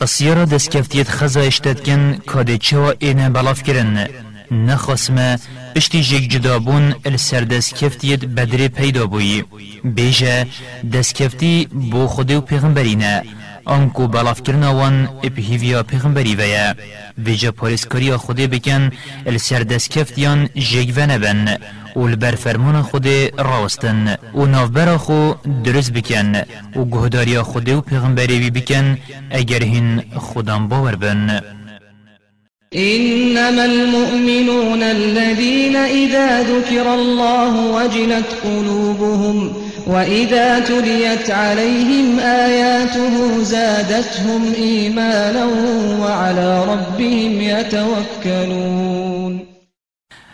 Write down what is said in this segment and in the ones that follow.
بسیارا دستکفتیت خزا اشتدکن کاده چوا اینه بلاف کرن نخاسمه پشتی جگ جدابون السر دستکفتیت بدر پیدا بوی بیجه دستکفتی بو خود و پیغمبرینه آنکو بلاف کرنا وان اپهیویا پیغمبری ویا ویجا پاریسکاریا خوده بکن السر دستکفتیان جگ و نبن. و البر فرمان خود راستن و نافبر خو درست بکن. و گهداریا خود و پیغمبری بکن اگر هین خودان باور بن. إنما المؤمنون الذين إذا ذكر الله وجلت قلوبهم وإذا تليت عليهم آياته زادتهم إيمانا وعلى ربهم يتوكلون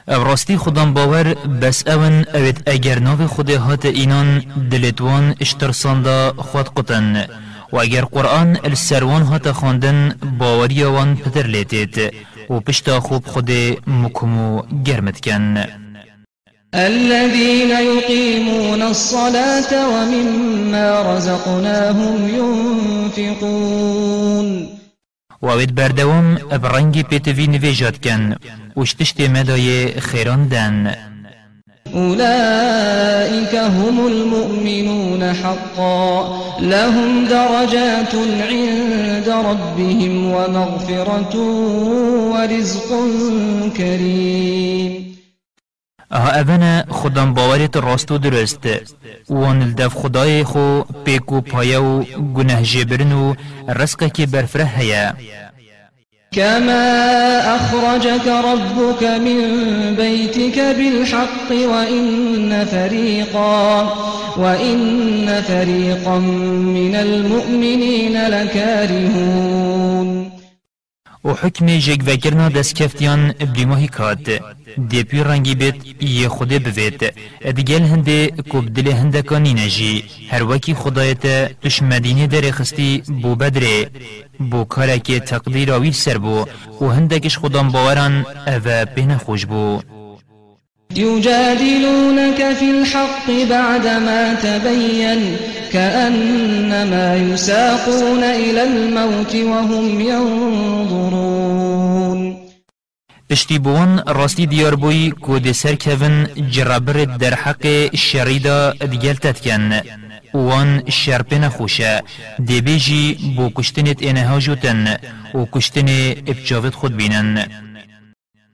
افراستی خودم باور بس اون اوید اگر ناو خود هات اینان دلتوان اشترساندا خود قطن و اگر قرآن السروان هات خواندن باوری وان پتر لیتید و پشتا خوب خود مکمو گرمت کن الذين يقيمون الصلاة ومما رزقناهم ينفقون. وابد بردوم ابرنگی پیتوی نویجاد کن. وشتشت مدای خیران دن. أولئك هم المؤمنون حقا. لهم درجات عند ربهم ومغفرة ورزق كريم ها اونا خودم باورت راست و درست. وان الدف خدای خو پیکو پایه و گناه جبرن و که برفره هیا. كما أخرجك ربك من بيتك بالحق وإن فريقا وإن فريقا من المؤمنين لكارهون. و حکم دست کفتیان بلیماهی کات. دی پی رنگی بیت یه خوده بوید ادگل هنده کب دل هنده کانی نجی. هر وکی خدایت تش مدینه در خستی بو بدره. بو کارکی تقدیر آویل سر بو. و هنده کش خودم باوران او بین خوش بو. يجادلونك في الحق بعدما تبين كأنما يساقون إلى الموت وهم ينظرون. پشتی دیار بوی کو دی سر کون جرابر در حق شریدا دیگل تتکن وان شرپن خوشه دی بیجی بو کشتنت انها جوتن. و کشتن ابجاوت خود بینن.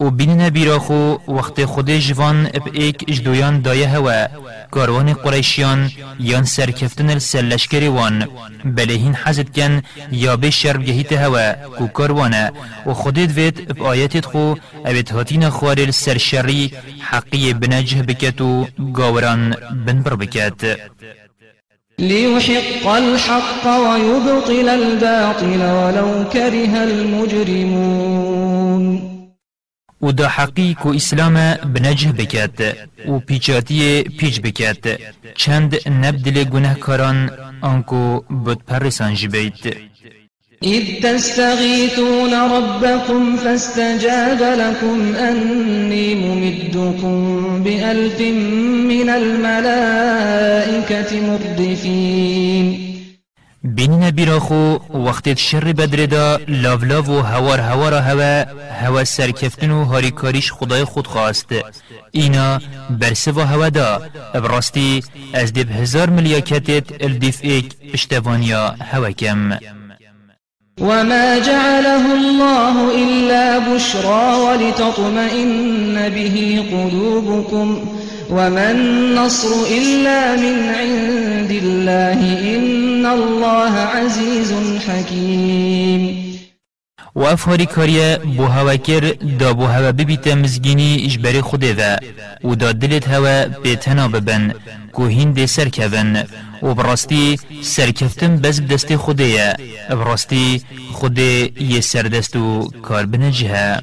و بینن بیراخو وقت خود جوان اب ایک اجدویان دایه هوا کاروان قریشیان یان سرکفتن السلشکری وان بلهین حزد کن یا به شرب گهیت هوا کو کاروانه و خودت وید اب آیتت خو اوید هاتین خوار السرشری حقی بنجه بکتو گاوران بنبر بکت ليحق الحق ويبطل الباطل ولو كره المجرمون و دا حقیق و اسلام بنجه بکد و پیچاتی پیچ بکد چند نبدل گناه کاران آنکو بود پرسان جبید إذ تستغيثون ربكم فاستجاب لكم أني ممدكم بألف من الملائكة مردفين. بینین بیراخو وقت شر بدر دا لاولاو و هوار هوار هوا هوا سرکفتن و هاریکاریش خدای خود خواست. اینا برسه و هوا دا. براستی از دب هزار ملیاکتت الدیف ایک پشتوانیا هوا کم. وما جعله الله إلا بشرى ولتطمئن به قلوبكم وما النصر إلا من عند الله إن الله عزيز حكيم. و اف هاری کاریه بو هوا کر دا بو هوا ببیت مزگینی اجبری خوده و و دا دلت هوا بیتنا ببن کوهین دی سر کبن. و براستی سرکفتن بز بدست خوده براستی خوده یه سردست و کار بنجه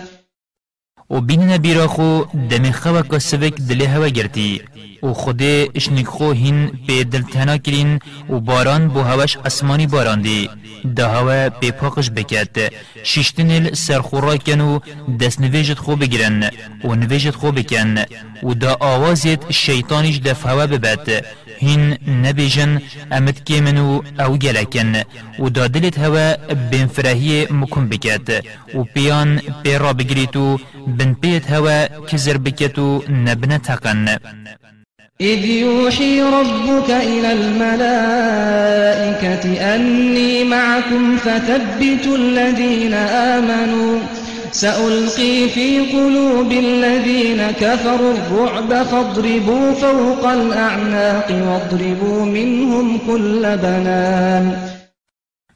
و بین نبیرا خو دمی خوا کسبک دلی هوا گرتی. و خود اشنک خو هین به دلتنا کرین و باران بو هواش اسمانی باران دی ده هوا به پاقش بکت. شیشتنیل سرخورا کن و دست نویجت خو بگیرن. و نویجت خو بکن. و دا آوازت شیطانیش دف هوا ببت هین نبیجن امت کیمنو أو گلکن. و دا دلت هوا بین فرهی مکن بکت. و پیان پیرا بگریتو بن بيت هوا كزر بكتو نبنة تقن. إذ يوحي ربك إلى الملائكة أني معكم فثبتوا الذين آمنوا. سألقي في قلوب الذين كفروا الرعب فاضربوا فوق الأعناق واضربوا منهم كل بنان.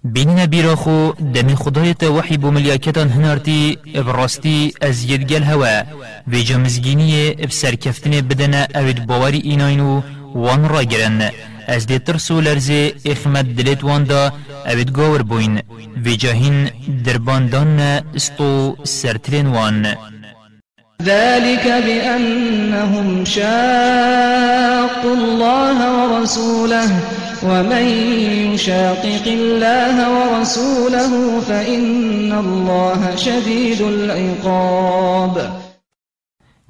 بینینا بیرا خو دمی خدایت وحی بو ملیاکتان هنارتی براستی از یدگل هوا. و جمزگینی بسر کفتن بدن اوید باوری ایناینو وان را گرن از دی ترسو لرزه اخمد دلت وان دا اوید گاور بوین. و جاهین درباندان استو سرترین وان. ذلك بأنهم شاقوا الله ورسوله ومن يشاقق الله ورسوله فإن الله شديد العقاب.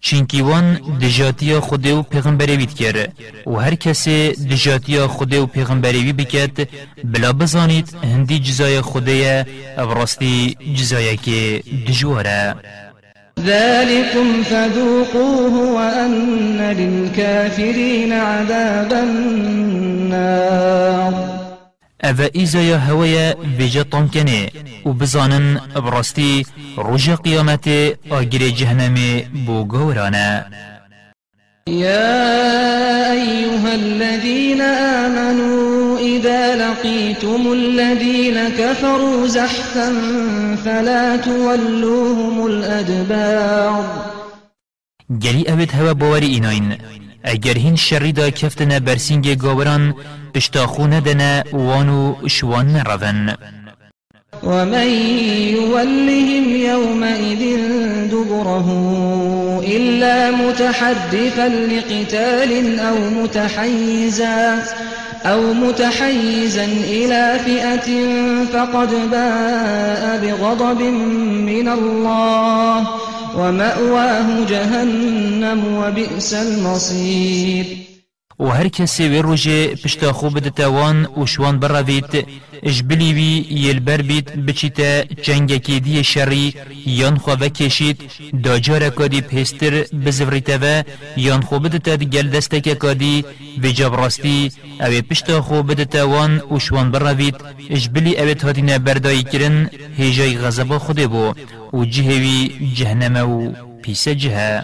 چینکی وان دجاتیا خود و پیغمبری بید کرد و هر کسی دجاتیا خود و پیغمبری بکد بلا بزانید هندی جزای خوده ابراستی جزای که دجواره ذلكم فذوقوه وأن للكافرين عذاب النار أفا إيزا يا هويا بيجا طنكني وبزانن برستي رجا قيامتي آجر جهنم بوغورانا يا أيها الذين آمنوا إذا لقيتم الذين كفروا زحفا فلا تولوهم الأدبار. گلی اوید هوا باوری ایناین اگر هین شری دا کفتن برسینگ گاوران پشتاخو ندنه وانو شوان نرون ومن يولهم يومئذ دبره إلا متحدثا لقتال أو متحيزا أو متحيزا إلى فئة فقد باء بغضب من الله. ومأواه جهنم وبئس المصير. و هر کسی وی روژه پشتا خوب دتوان و شوان براوید اجبلی وی یلبر بید بچیتا جنگکی دی شری. یان خو وکشید دا جارا کادی پیستر بزوریتا و یان خو بدتا گل دستک کادی و جبراستی او پشتا خوب دتوان و شوان براوید اجبلی او تاتینا بردایی کرن هیجای غضب خود بو. و جهوی جهنم و پیس جهه.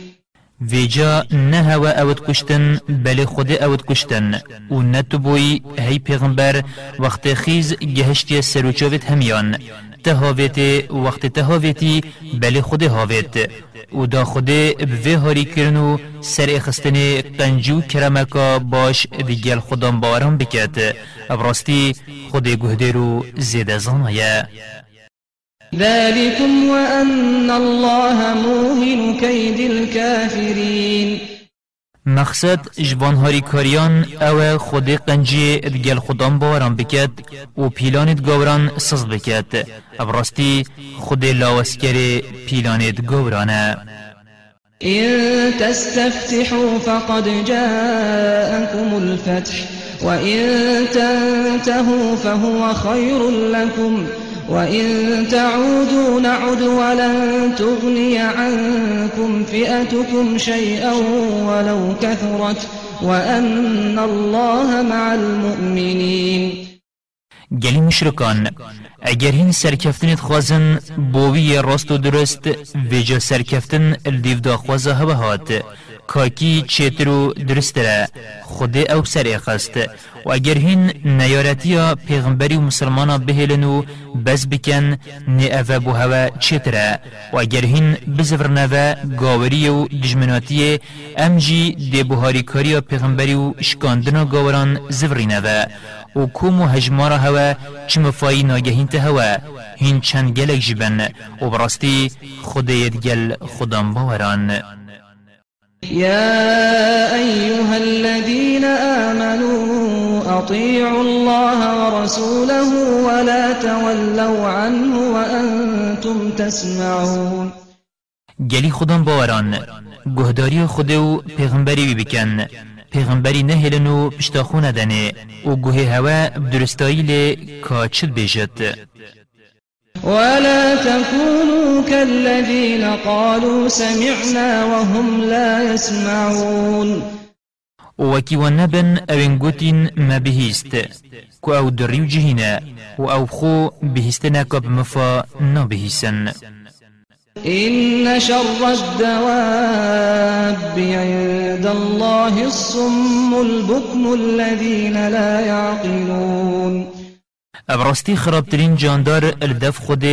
ویجا نه هوا اوت کشتن بل خود اوت کشتن و نتبوی هی پیغمبر وقت خیز گهشتی سروچوت همیان. تهاویت وقت تهاویتی بل خود هاویت و دا خود به هاری کرنو سر اخستن قنجو کرمکا باش دیگل خودم باورم بکت. ابراستی خود گهده رو زیده زانایه ذلكم وأن الله موهن كيد الكافرين. مقصد جوان هاری کاریان أو خود قنجی دگل خودان باوران بکد و پیلانت گوران سز بکد ابراستی خود لاوسکر پیلانت گورانه إن تستفتحوا فقد جاءكم الفتح وإن تنتهوا فهو خير لكم. وإن تعودوا نعد ولن تغني عنكم فئتكم شيئا ولو كثرت وأن الله مع المؤمنين. گلی مشرکان اگر هین سرکفتنت خوازن بووی راست و درست ویجا سرکفتن الدیو دا خوازه هوا هات کاکی چیترو درست را خود او سر اخست و اگر هین نیارتیا پیغمبری و مسلمانا بهلنو بز بکن نی اوه بو هوا چیتره و اگر هین بزفر نوه گاوری و دجمناتی ام جی دی بوهاری کاری پیغمبری و شکاندنا گاوران زفری نوه و کوم و هجمارا هوا چم فایی ناگهین ته هوا هین چند گلک جبن. و براستی خودیت گل خودم باوران. يا أيها الذين آمنوا أطيعوا الله ورسوله ولا تولوا عنه وأنتم تسمعون. گلی خودم باوران گهداری خود و پیغمبری بکن پیغمبری نهلن و پشتاخونه دنه و گوه هوا بدرستایی لی کاچد بیجد. ولا تكونوا كالذين قالوا سمعنا وهم لا يسمعون. وكي ونبن اوين قوتين ما بهيست. كو أو دريو جهينا و أو خو بهستنا كب مفا نبهيسن إن شر الدواب عند الله الصم البكم الذين لا يعقلون. ابراستی خرابترین جاندار الدف خود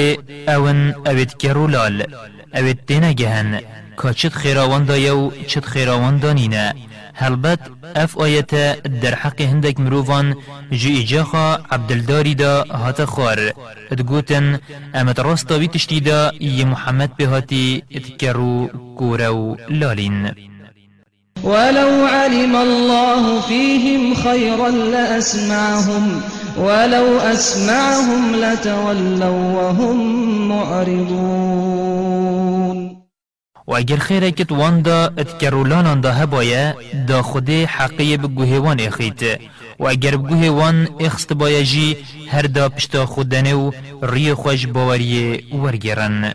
أون اوید کرولال اوید دینا گهن که چت خیراوان دایو چت خیراوان دانینه هلبت أف آیت در حق هندک مروفان جو ایجاخا عبدالداری دا هات خوار ادگوتن أمت راستا بی تشتی دا ی محمد بهاتی اتکرو کورو لالین ولو علم الله فيهم خيرا لأسمعهم. ولو أسمعهم لتولوا وهم معرضون. و اگر خیره کت وان دا اتکرولان دا هبایه دا خود حقی بگوهوان اخیت. و اگر بگوهوان اخست بایا جی هر دا پشتا خودنه و ری خوش باوری ورگرن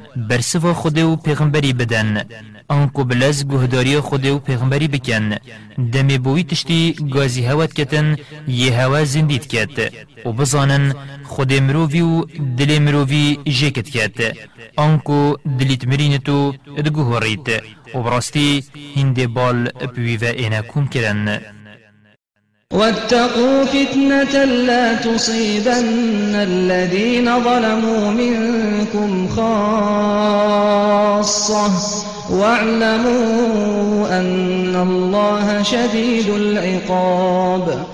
برسوا خود و پیغمبری بدن. آنکو بلز گهداری خود و پیغمبری بکن. دمی بوی تشتی گازی هوت کتن یه هوا زندید کت. و بزانن خود مرووی و دل مرووی جکت کت. آنکو دلیت مرینتو ادگوه ریت. و براستی هنده بال بویوه اینا کم کرن. واتقوا فتنة لا تصيبن الذين ظلموا منكم خاصة. واعلموا أن الله شديد العقاب.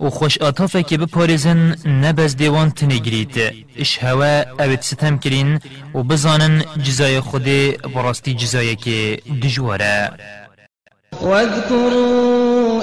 و خوش آتافه که بپارزن نبز دیوان تنگرید اش هوا اوید ستم کرین و بزانن جزای خود براستی جزای که دجواره واذكروا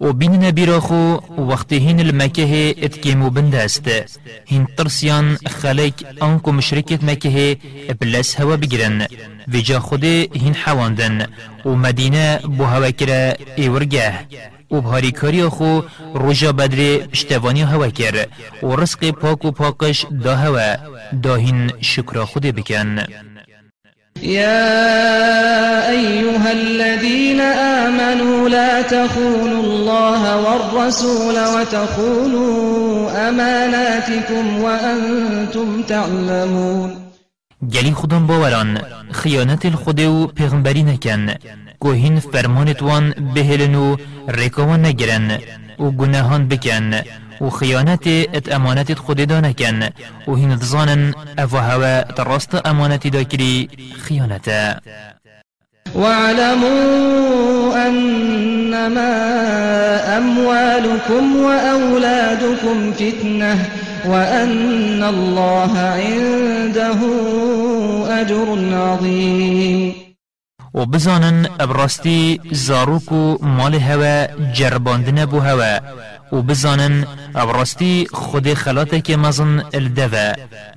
و بین نبیرا خو وقت هین المکه اتکیمو بنده است هین ترسیان خلق انکو مشرکت مکه بلس هوا بگیرن. و جا خود هین حواندن. و مدینه بو هوا ایورگه و بهاریکاری خو روژا بدر پشتوانی هوا کر. و رزق پاک و پاکش دا هوا. داهین شکر خود بکن. يا أيها الذين آمنوا لا تخونوا الله والرسول وتخونوا أماناتكم وأنتم تعلمون. گلی خودم باوران خیانت الخود و پیغمبری نکن. گوهین فرمانت وان بهلن و رکوان نگرن. و گناهان بکن. و خیانت ات امانت خود دا نکن و هین دزانن أفا هوا تراست امانت دا کری خیانتا واعلموا أنما أموالكم وأولادكم فتنة وأن الله عنده أجر عظيم. و بزانن ابراستی زاروک مال هوا جرباندن بو هوا. و بزانن ابراستی خود خلاته که مزن الدوا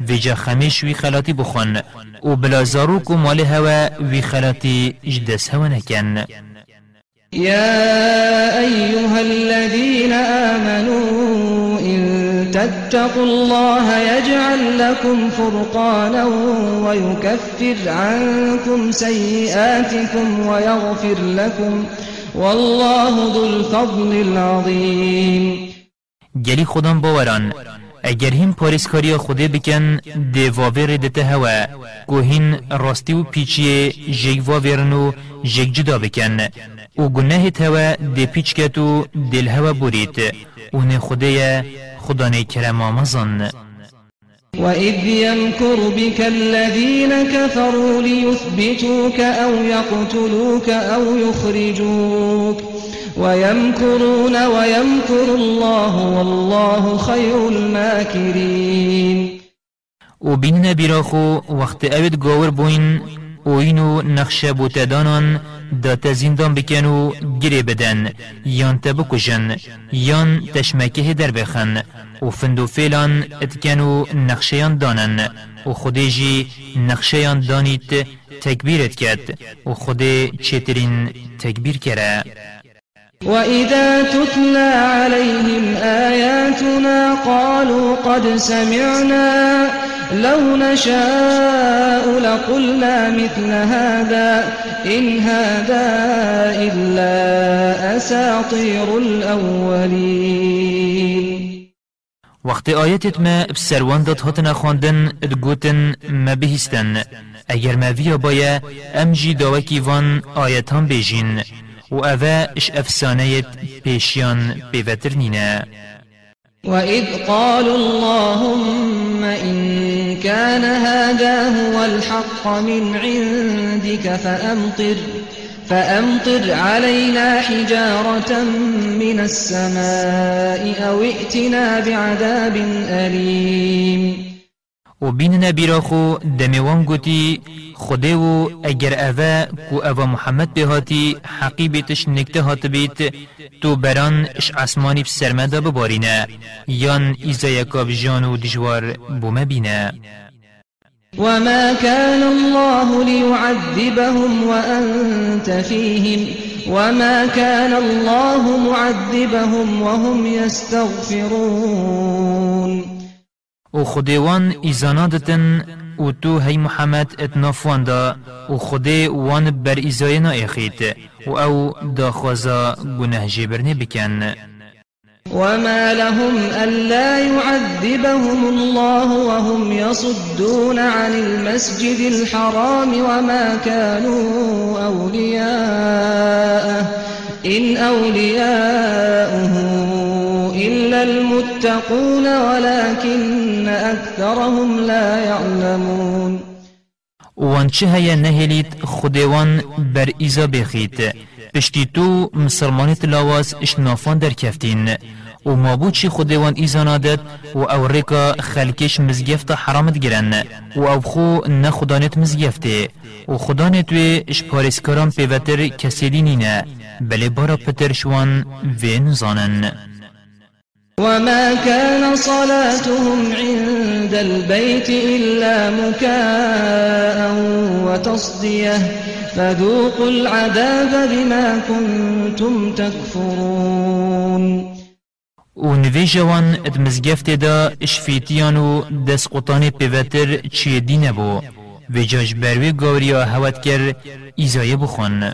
ویجا خمیش وی خلاتی بخون و بلا زاروک مال هوا وی خلاتی اجدس هوا نکن يا أيها الذين آمنوا إن تتقوا الله يجعل لكم فرقانا ويكفر عنكم سيئاتكم ويغفر لكم والله ذو الفضل العظيم. گلی خودم باوران. اگر هم پاریسکاری خوده بکن دیواویر دته هوا. گوهین راستی و پیچی جیگ واویرن جدا بکن. و گناه توا دی پیچ دل هوا بورید نه خوده خدا کرم آمزن وإذ يمكر بك الذين كفروا ليثبتوك أو يقتلوك أو يخرجوك ويمكرون ويمكر الله والله خير الماكرين و بین نبیراخو وقت اوید گاور بوین و اینو نقشه بوتدانان دات زندان بکن و گری بدن یان تبکشن یان تشمکه در بخن. و فندو فیلان اتکنو نقشیان دانن. و خودیجی نقشیان دانیت تکبیرت کرد و خودی چترین تکبیر کرد وإذا تتلى عليهم آياتنا قالوا قد سمعنا لو نشاء لقلنا مثل هذا إن هذا إلا أساطير الأولين. وقت آیتت ما بسروان داد هاتنا خواندن ادگوتن ما بهستن. اگر ما ویا بایا ام جی داوکی وان آیتان بیجین و اوه اش افسانه پیشیان بیوتر نینه. وإذ قالوا اللهم إن كان هذا هو الحق من عندك فأمطر فأمطر علينا حجارة من السماء أو ائتنا بعذاب أليم. و بین نبیرا خو دمیوان گوتی خوده و اگر اوه کو اوه محمد بهاتی حقی بیتش نکته هات بیت تو بران اش آسمانی بسرمده ببارینه. یان ایزا یکاب جان و دجوار بومه بینه. وما كان الله ليعذبهم وأنت فيهم وما كان الله معذبهم وهم يستغفرون. و خدیوان ایزانا دتن و تو هی محمد اتنافوان دا و خدي وان بر ایزاینا اخیت و أو دا خوزا گناه جبرنه بکن وما لهم ألا يعذبهم الله وهم يصدون عن المسجد الحرام وما كانوا أولياءه. إن أولياؤه إلا المتقون ولكن أكثرهم لا يعلمون. وانچه هيا نهليت خديوان بر إيزا بخيت پشتی تو مسلمانی تلاواز اشنافان در کفتین. و ما چی خودوان ایزانادت و أو ریکا خلکش مزگفت حرامت گرن و أو خو نخدانت مزگفته. و خدانت وی اش پارسکاران پیوتر کسی نه بله بارا پتر شوان وین زانن. وما كان صلاتهم عند البيت إلا مكاء وتصديه فذوقوا العذاب بما كنتم تكفرون و نویجوان ات مزگفت دا اشفیتیان و دست قطان پیوتر چی دینه بو و جاش بروی گوریا هوت کر ایزای بخون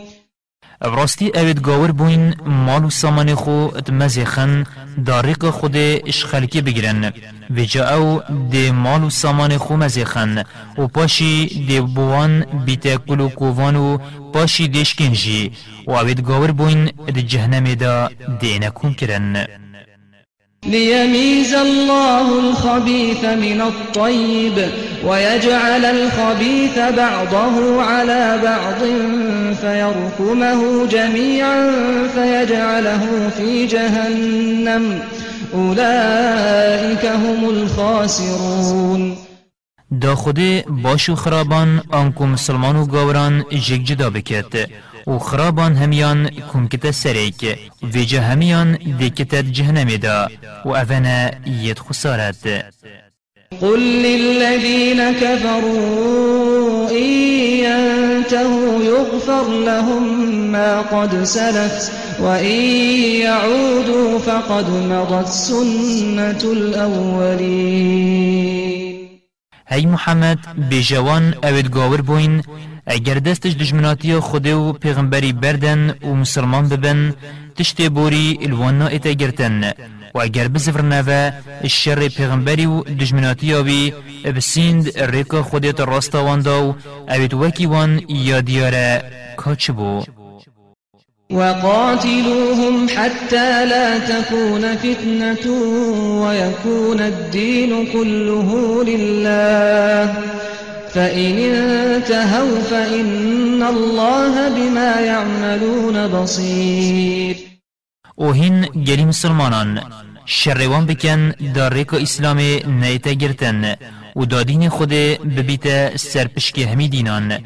براستی اوید گاور بوین مال و سامان خو ات مزیخن دارق خود اش خلکی بگیرن. و جا او دی مال و سامان خو مزیخن و پاشی دی بوان بیت کلو کووان و پاشی دیشکن جی و اوید گاور بوین ات جهنم دا دینکون کرن ليميز الله الخبيث من الطيب ويجعل الخبيث بعضه على بعض فيركمه جميعا فيجعله في جهنم. أولئك هم الخاسرون. دا خود باشو خرابان آنکو مسلمان و گاوران جگ جدا و خرابان همیان کمکت سریک ویجا همیان دیکت جهنم دا و اونا ید خسارت قل للذين كفروا إن ينتهوا يغفر لهم ما قد سلف وإن يعودوا فقد مضت سنة الأولين. هی محمد بجوان اوید گاور بوین اگر دستش دجمناتی خوده و پیغمبری بردن و مسلمان ببن تشتی بوری الوانا ایتا گرتن. و اگر بزفر نوه الشر پیغمبری و دجمناتی آوی بسیند ریکا خودیت راستا واندا و اوید وکی وان یا دیاره بو وقاتلوهم حتى لا تكون فتنة ويكون الدين كله لله. فإن انتهوا فإن الله بما يعملون بصير. هین گری مسلمانان شروان بکن در ریک اسلام نیتا گرتن. و دادین خود ببیت سرپشک همی دینان.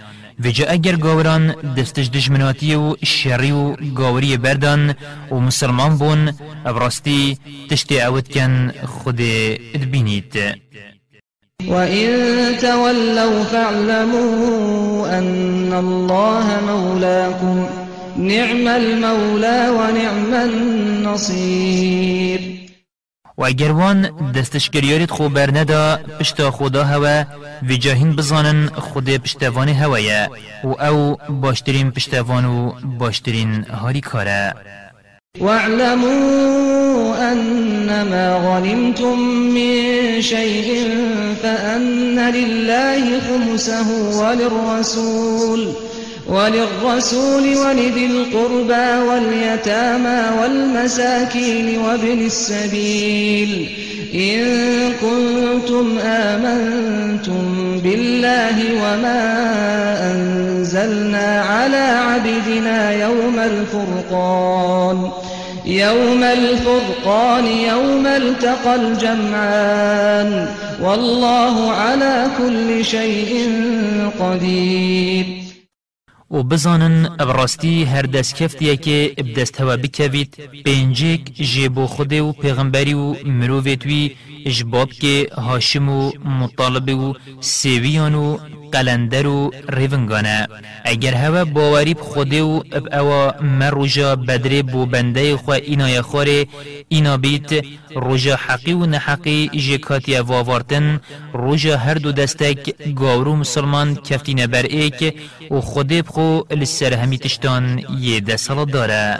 و جا اگر گاوران دستش دشمناتی و شری و گاوری بردان و مسلمان بون ابراستی تشتی عود کن خود ادبینید وإن تولوا فاعلموا أن الله مولاكم نعم المولى ونعم النصير و اگر وان دستشکریارید خو برندا پشتا خدا هوا و جاهین بزانن خود پشتوان هوایه و أو باشترین پشتوان و باشترین هاری کاره واعلموا أنما غنمتم من شيء فأن لله خمسه وللرسول وللرسول ولذي القربى واليتامى والمساكين وابن السبيل إن كنتم آمنتم بالله وما أنزلنا على عبدنا يوم الفرقان يوم الفرقان يوم التقى الجمعان. والله على كل شيء قدير. و بزانن ابراستی هر دست کفتیه که ابدست هوا بکوید پینجیک جیبو خود و پیغمبری و مروویتوی اجباب که هاشم و مطالبه و سیویان و قلندر و ریونگانه اگر هوا باوری بخوده و اب اوا من روژا بدره بو بنده خو اینا خوره اینا بیت روژا حقی و نحقی جکاتی واوارتن روژا هر دو دستک گاورو مسلمان کفتین بر ایک و خوده بخو لسر همی تشتان یه دسال داره.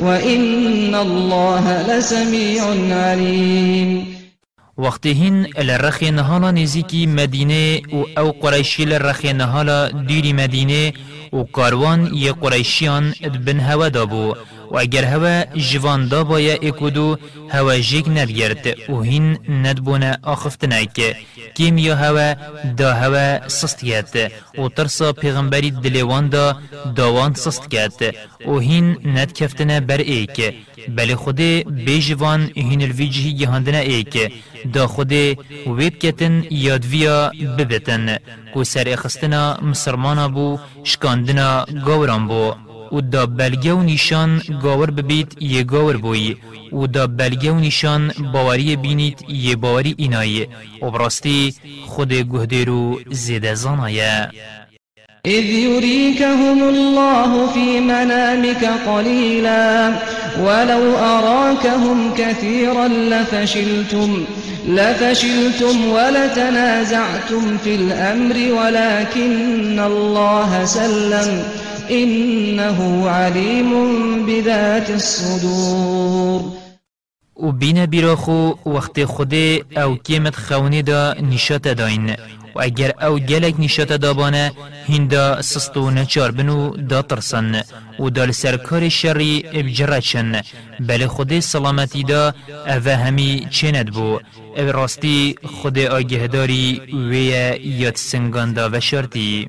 وإن الله لسميع عليم. وقتی هین الرخی نهالا نزیکی مدینه و أو قریشی الرخی نهالا دیری مدینه و کاروان یه قریشیان بن هوا دابو. و اگر هوا جوان دا بایا اکودو هوا جیگ ندگرد و هین ندبونه آخفت نایک کیم یا هوا دا هوا سست گد و ترسا پیغمبری دلیوان دا داوان سست گد و هین ند کفتنه بر ایک. بل خود بیجوان هین الویجهی گهاندنه ایک. دا خود ویب کتن یادویا ببتن. کو سر اخستنا مسلمانا بو شکاندنا گاوران بو. و دا بلگه و نیشان گاور ببید یه گاور بوی. و دا بلگه و نیشان باوری بینید یه باوری اینایی و براستی خود گهده زیده زانایه إذ يريكهم الله في منامك قليلا ولو أراكهم كثيرا لفشلتم لفشلتم ولتنازعتم في الأمر ولكن الله سلم. إنه عليم بذات الصدور. و بین بیراخو وقت خود أو کیمت خونی دا نشات داین. و اگر أو گلک نشات دابانه هندا سستو نچار بنو دا ترسن. و دال سرکار شری ابجرچن. بل خود سلامتی دا أو همی چند بو. أو راستی خود آگهداری وی یاد سنگان دا و شرطی.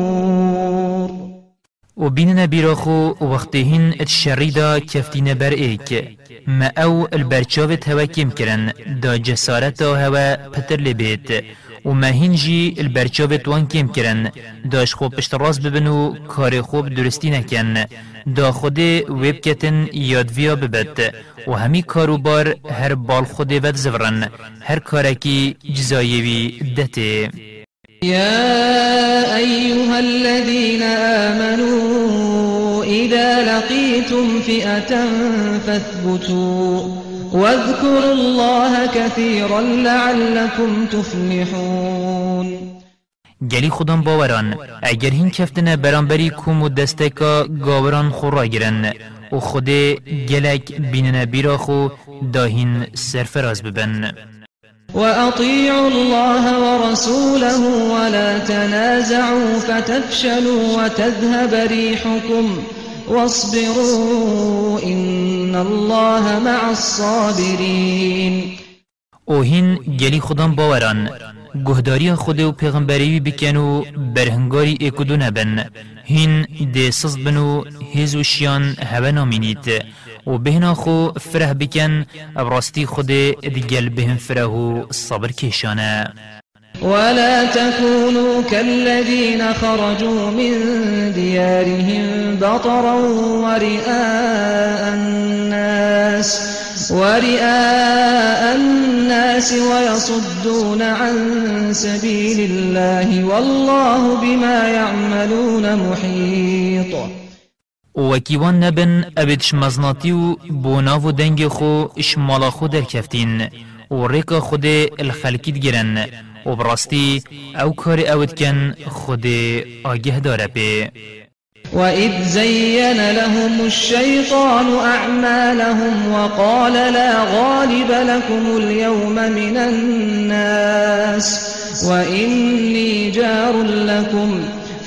و بیننا بیراخو وقتهن اتشریدا کفتین بر ایک. ما او البرچاوت هوا کم کرن دا جسارت هوا پتر لبیت. و ما هنجی البرچاوت وان کم کرن داش خوب پشت راز ببن و کار خوب درستی نکن. دا خود ویب کتن یادویا ببت. و همی کاروبار هر بال خود ود زورن هر کارکی جزایوی دته. يا أيها الذين آمنوا إذا لقيتم فئة فاثبتوا واذكروا الله كثيرا لعلكم تفلحون. گلی خودم باوران اگر هین کفتنه برانبری کوم و دستکا گاوران خورا گرن و خود گلک بیننه بیرا خو داهین سرفراز ببن. وأطيعوا الله ورسوله ولا تنازعوا فتفشلوا وتذهب ريحكم واصبروا إن الله مع الصابرين. اوهین گلی خودم باوران گهداری خود و پیغمبری بکن و برهنگاری اکدو نبن. هین ده سز بنو هزو شیان هوا نامینید. و بهنا خو فره بکن ابراستی خود دیگل بهم فره و صبر کشانه. ولا تكونوا كالذين خرجوا من ديارهم بطرا ورئاء الناس ورئاء الناس ويصدون عن سبيل الله والله بما يعملون محيط. وكيوان نبن ابد شمزناتي و بوناو دنگ خو اشمالا خو در کفتین و ریکا خود الخلکید گرن و براستی أو کار اوت کن خود آگه داره بی وإذ زين لهم الشيطان أعمالهم وقال لا غالب لكم اليوم من الناس وإني جار لكم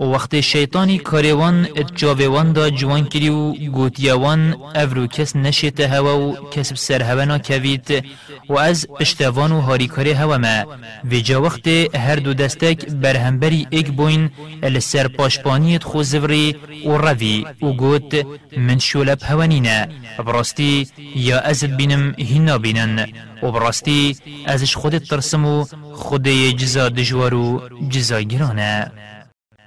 و وقت شیطانی کاریوان اتجاویوان دا جوان کری و گوتیوان افرو کس نشیت هوا و کسب سر هوا ناکوید و از پشتوان و هاریکاری هوا ما. و جا وقت هر دو دستک برهمبری ایک بوین السر پاشپانیت خوزوری و روی و گوت من شولب هوانینه براستی یا ازد بینم هینا بینن و براستی ازش خودت ترسم و خود جزا دجوار و جزا گرانه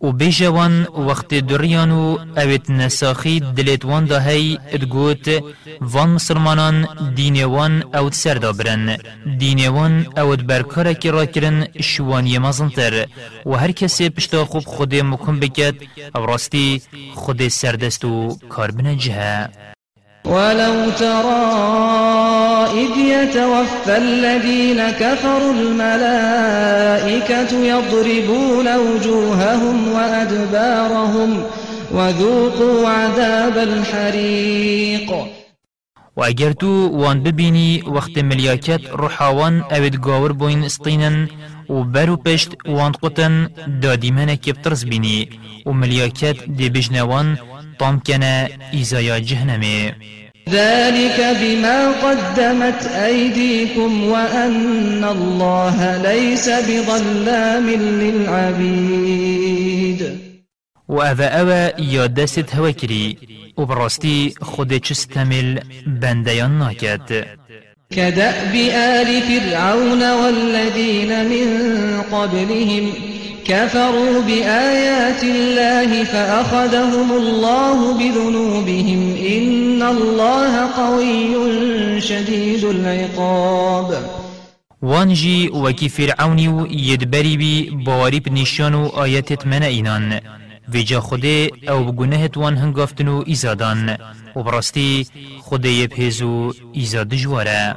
و بیجوان وقت دریانو اوید نساخی دلیت وان دا هی ادگوت وان مسلمانان دین وان اوید سر دا برن دین وان اوید برکاره که را کرن شوانی مزنتر و هر کسی پشتا خوب خود مکن بکد أو راستی خود سردست و کار بنجه. ولو ترى إذ يتوفى الذين كفروا الملائكة يضربون وجوههم وأدبارهم وذوقوا عذاب الحريق. و اگر تو وان ببینی وقت ملیاکت روحاوان اوید گاور بوین استینن و برو پشت وان قطن دادی منه کبترز بینی و ملیاکت دی بجنوان طام کنه ایزایا جهنمه ذلك بما قدمت أيديكم وأن الله ليس بظلام للعبيد. و اوه اوه یا دست هوا کری و براستی خود چستمل بندیان ناکد كدأب آل فرعون والذين من قبلهم كفروا بآيات الله فأخذهم الله بذنوبهم إن الله قوي شديد العقاب. وانجي وكي فرعوني يدبري بي بواري بنشان آيات من اينان ویجا خوده أو بگنهت وان هنگافتنو ایزادان. و براستی خوده یبهزو ایزاد جواره.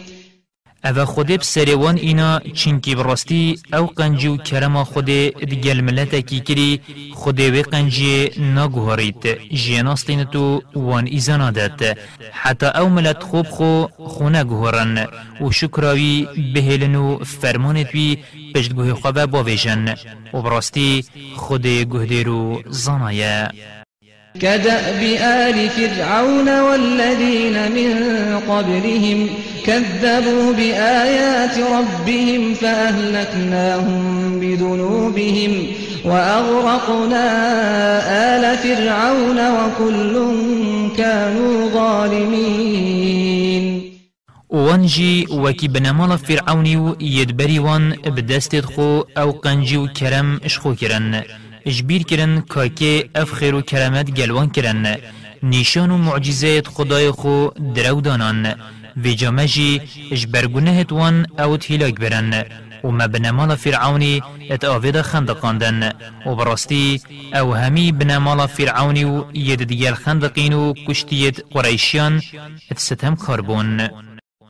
اوه خوده بسریوان اینا چینکی براستی او قنجی و کرما خوده دگل ملتا کی کری خوده و قنجی نگوهارید جیناستین تو وان ایزانا داد حتی او ملت خوب خو خونه گوهرن و شکراوی بهلن و فرمانت بی پشت گوه خواه باویجن و براستی خوده گوهده رو زانایه كدأب آل فرعون والذين من قبلهم كذبوا بآيات ربهم فأهلكناهم بذنوبهم وأغرقنا آل فرعون وكل كانوا ظالمين. وانجي وكي بنمال فرعوني يدبري وان بدستد أو قنجي و كرم اشخو كرن. اجبیر کرن که اف خیر و کرامت گلوان کرن نیشان و معجزات خدای خو درو دانان و جامجی اجبرگونه وان اوت هلاک برن و ما بنمال فرعونی ات آوید خندقاندن و براستی أو همی بنمال فرعونی و ید دیگل خندقین و کشتیت قریشیان ات ستم کاربون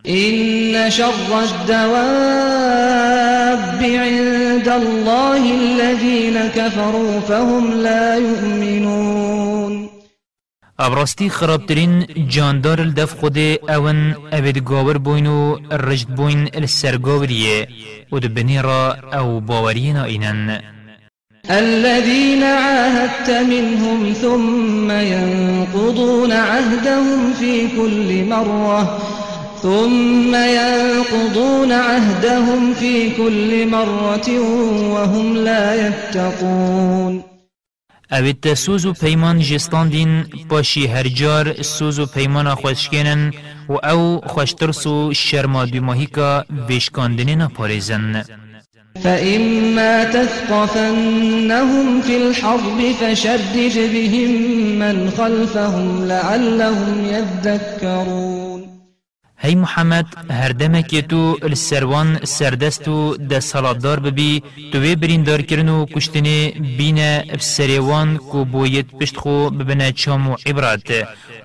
إن شر الدواب عند الله الذين كفروا فهم لا يؤمنون. ابراستی خرابترین جاندار الدف خود أون اوید گاور بوین و رجد بوین السرگاوریه و دبنی را أو باورین اینن الذين عاهدت منهم ثم ينقضون عهدهم في كل مرة ثم ينقضون عهدهم في كل مرة وهم لا يتقون. اوید سوز و پیمان جستان دین باشی هر جار سوز و پیمان خوشکنن و أو خوشترس و شرما ماهی که ویشکاندنی نپاریزن فإما تثقفنهم في الحرب فشدد بهم من خلفهم لعلهم يذكرون هی محمد هر دمه که تو السروان سردستو ده سالابدار ببی توی بریندار کرنو کشتنه بین بسریوان کو بویت پشت خو ببنه چامو عبرات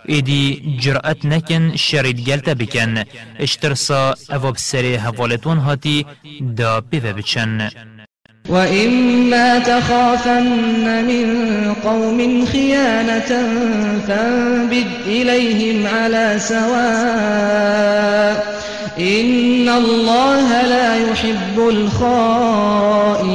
ایدی جرأت نکن شرید گلتا بکن اشترسا اواب سری حوالتون هاتی دا بیوه بچن. وإما تخافن من قوم خيانة فانبذ إليهم على سواء إن الله لا يحب الخائنين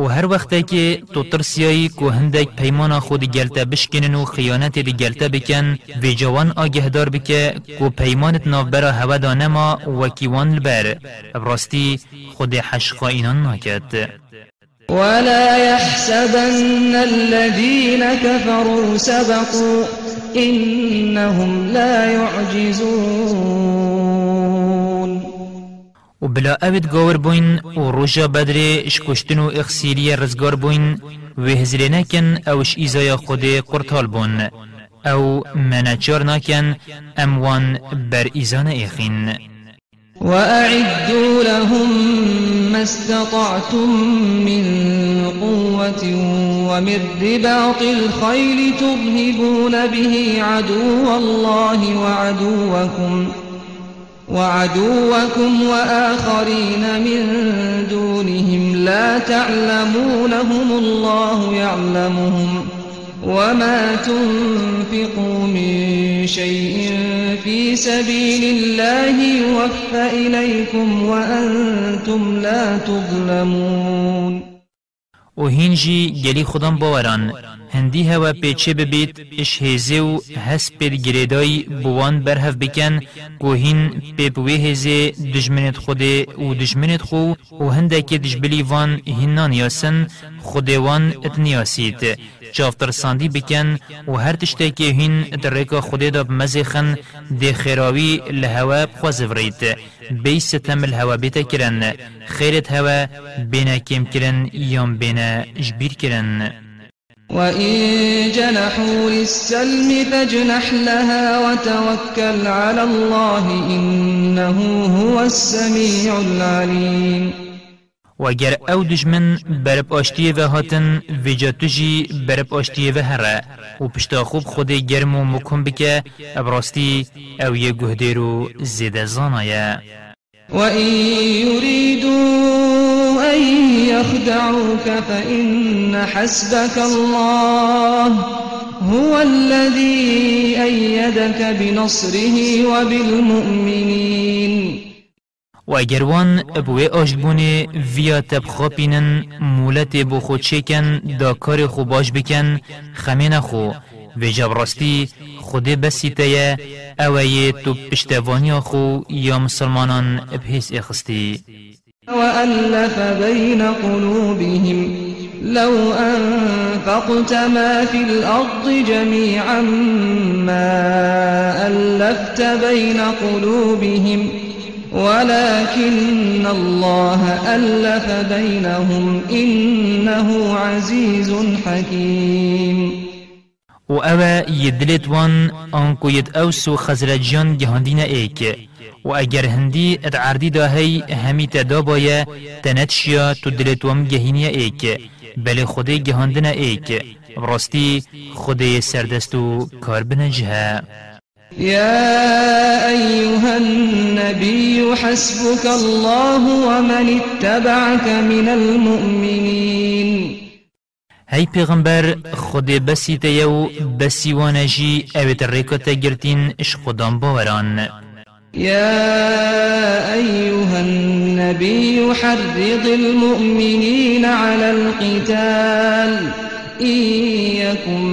و هر وقتی که تو ترسیایی که هندک پیمان خود گلتا بشکنن و خیانت دی گلتا بکن و جوان آگهدار بکه که پیمانت نافبرا هوا دانما و کیوان البر براستی خود حش خائنان ناکد ولا يحسبن الذين كفروا سبقوا إنهم لا يعجزون و بلا اوید گاور بوین و روژا بدر اشکشتن و اخسیری رزگار بوین و هزلی نکن أوش ایزای خود قرطال بون. أو منچار نکن أموان بر ایزان ایخین وأعدوا لهم ما استطعتم من قوة ومن رباط الخيل ترهبون به عدو الله وعدوكم. وعدوكم وآخرين من دونهم لا تعلمونهم الله يعلمهم وما تنفقوا من شيء في سبيل الله يوفى إليكم وأنتم لا تظلمون و هینجی گلی خودم باوران. هندی هوا پیچه ببید اش هزه و هس پید گریدای بوان برهف بکن کو هین پیپوی هزه دجمنت خود و دجمنت خو و هنده که دجبلی وان هنان یاسن خودوان اتنیاسید چافتر ساندی بکن و هر تشته که هین درکا خود دا بمزخن دی خیراوی لهوا بخوازورید بی ستم الهوا بیتا کرن خیرت هوا بینا کم کرن یام بینا جبیر کرن. وإن جنحوا للسلم فاجنح لها وتوكل على الله إنه هو السميع العليم وگر أو دجمن برب آشتی و هاتن ویجا تجی برب آشتی و هره و پشتا خوب خود گرم و مکن بکه ابراستی أو یه گهده رو زیده زانایه. وإن يريدوا أن يخدعوك فإن حسبك الله. هو الذي أيدك بنصره وبالمؤمنين. و اگر وان ابوه آشبونه ویا تب خوابینن مولت بو خود چکن دا کار خوباش بکن خمین خو و جبراستی خود بسی تیه اوه تو پشتوانی خو یا مسلمانان بحیث اخستی. وألف بين قلوبهم. لو أنفقت ما في الأرض جميعا ما ألفت بين قلوبهم. ولكن الله ألف بينهم إنه عزيز حكيم. و یدلت وان آنکو ید أوسو خزرجیان گهاندین ایک و اگر هندی ات عردی دا هی همی تدا باید تنت شیا تو دلت وام گهینی ایک. بله خود گهاندن ایک. براستی خود سردستو کار بنجه. يا أيها النبي حسبك الله ومن اتبعك من المؤمنين هی پیغمبر خود بسی تیو بسی وانجی اویت ریکتا گرتین اش خودم باوران. يا أيها النبي حرض المؤمنين على القتال. إن يكن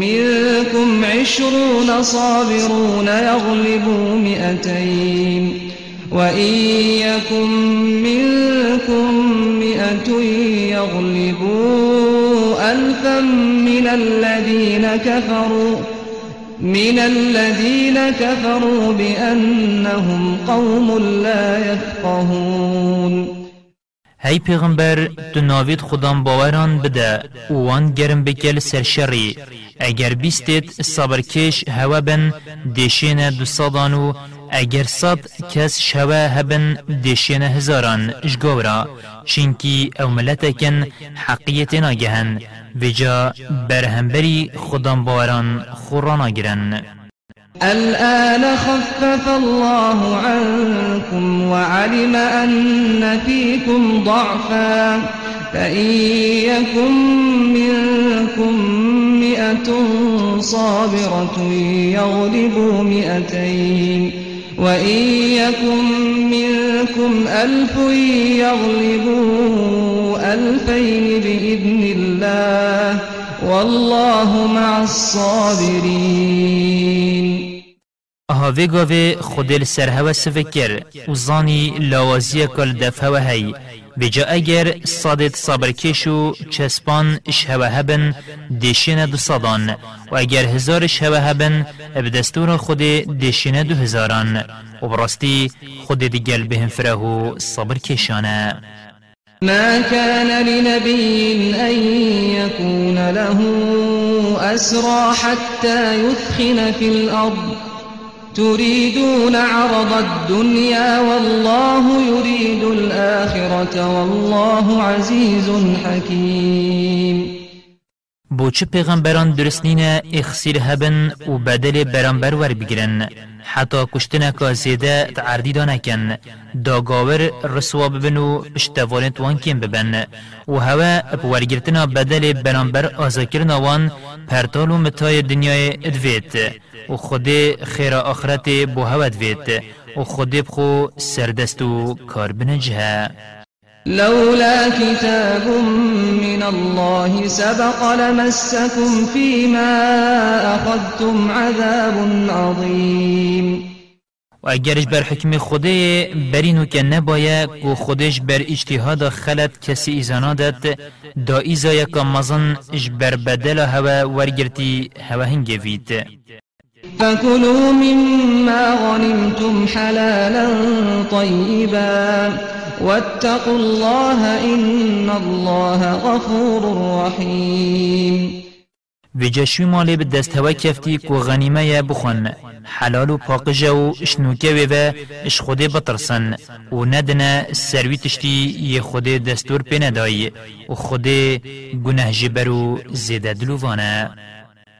منكم عشرون صابرون يغلبوا مئتين. وإن يكن منكم مئة يغلبوا ألفا من الذين كفروا. من الذين كفروا بأنهم قوم لا يفقهون. هی پیغمبر تو ناوید خودم باوران بده وان گرم بکل سرشری. اگر بیستید صبرکش هوا بن دیشین دو صدانو اگر صد کس شوه هبن دیشین هزاران اجگورا چینکی أو ملتکن حقیت ناگهن. وجا برهمبری خودم باوران خورانا گرن الآن خفف الله عنكم وعلم أن فيكم ضعفا. فإن يكن منكم مئة صابرة يغلبوا مئتين. وإن يكن منكم ألف يغلبوا ألفين بإذن الله والله مع الصابرين. هاوی گاوه خودل سرهوه سفکر و زانی لاوازی کل دفه و هی. بجا اگر صادت صبر کشو چسپان شهوه هبن دیشین دو صدان و اگر هزار شهوه هبن بدستور خود دیشین دو هزاران. و براستی خود دیگل بهم فرهو صبر کشانه. ما كان لنبي أن يكون له أسرى حتى يثخن في الأرض. تريدون عرض الدنيا والله يريد الآخرة والله عزيز حكيم. بوچه پیغمبران درستنین اخسیر هبن و بدل برانبر ور بگیرن حتی کشتن که زیده تعردی دانکن داگاور رسوا ببن و اشتوالن توان کم ببن و هوا بورگرتنا بدل برانبر آزاکرن وان پرتال و متای دنیای ادویت و خود خیر آخرت بو هود وید و خود بخو سردست و کار بنجه لولا كتاب من الله سبق لمسكم فيما أخذتم عذاب عظيم. و اگرش بر حکم خوده برینو که نبایه و خودش بر اجتهاد خلط کسی ایزانا داد دا ایزا یکا مزن اش بر بدل هوا ورگرتی هوا هنگه وید فكلوا مما غنمتم حلالا طيبا. واتقوا الله إن الله غفور رحيم. ویجا مالی به دست هوا کفتی که غنیمه بخون حلال و پاقجه و شنوکه و اش خوده بطرسن و ندنه سروی تشتی یه خوده دستور پی ندایی و خوده گناه جبرو زیده دلووانه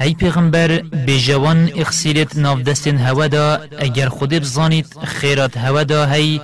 هی پیغمبر بجوان اخسیلت ناف دستین هوا دا اگر خود بزانید خیرات هوا دا هی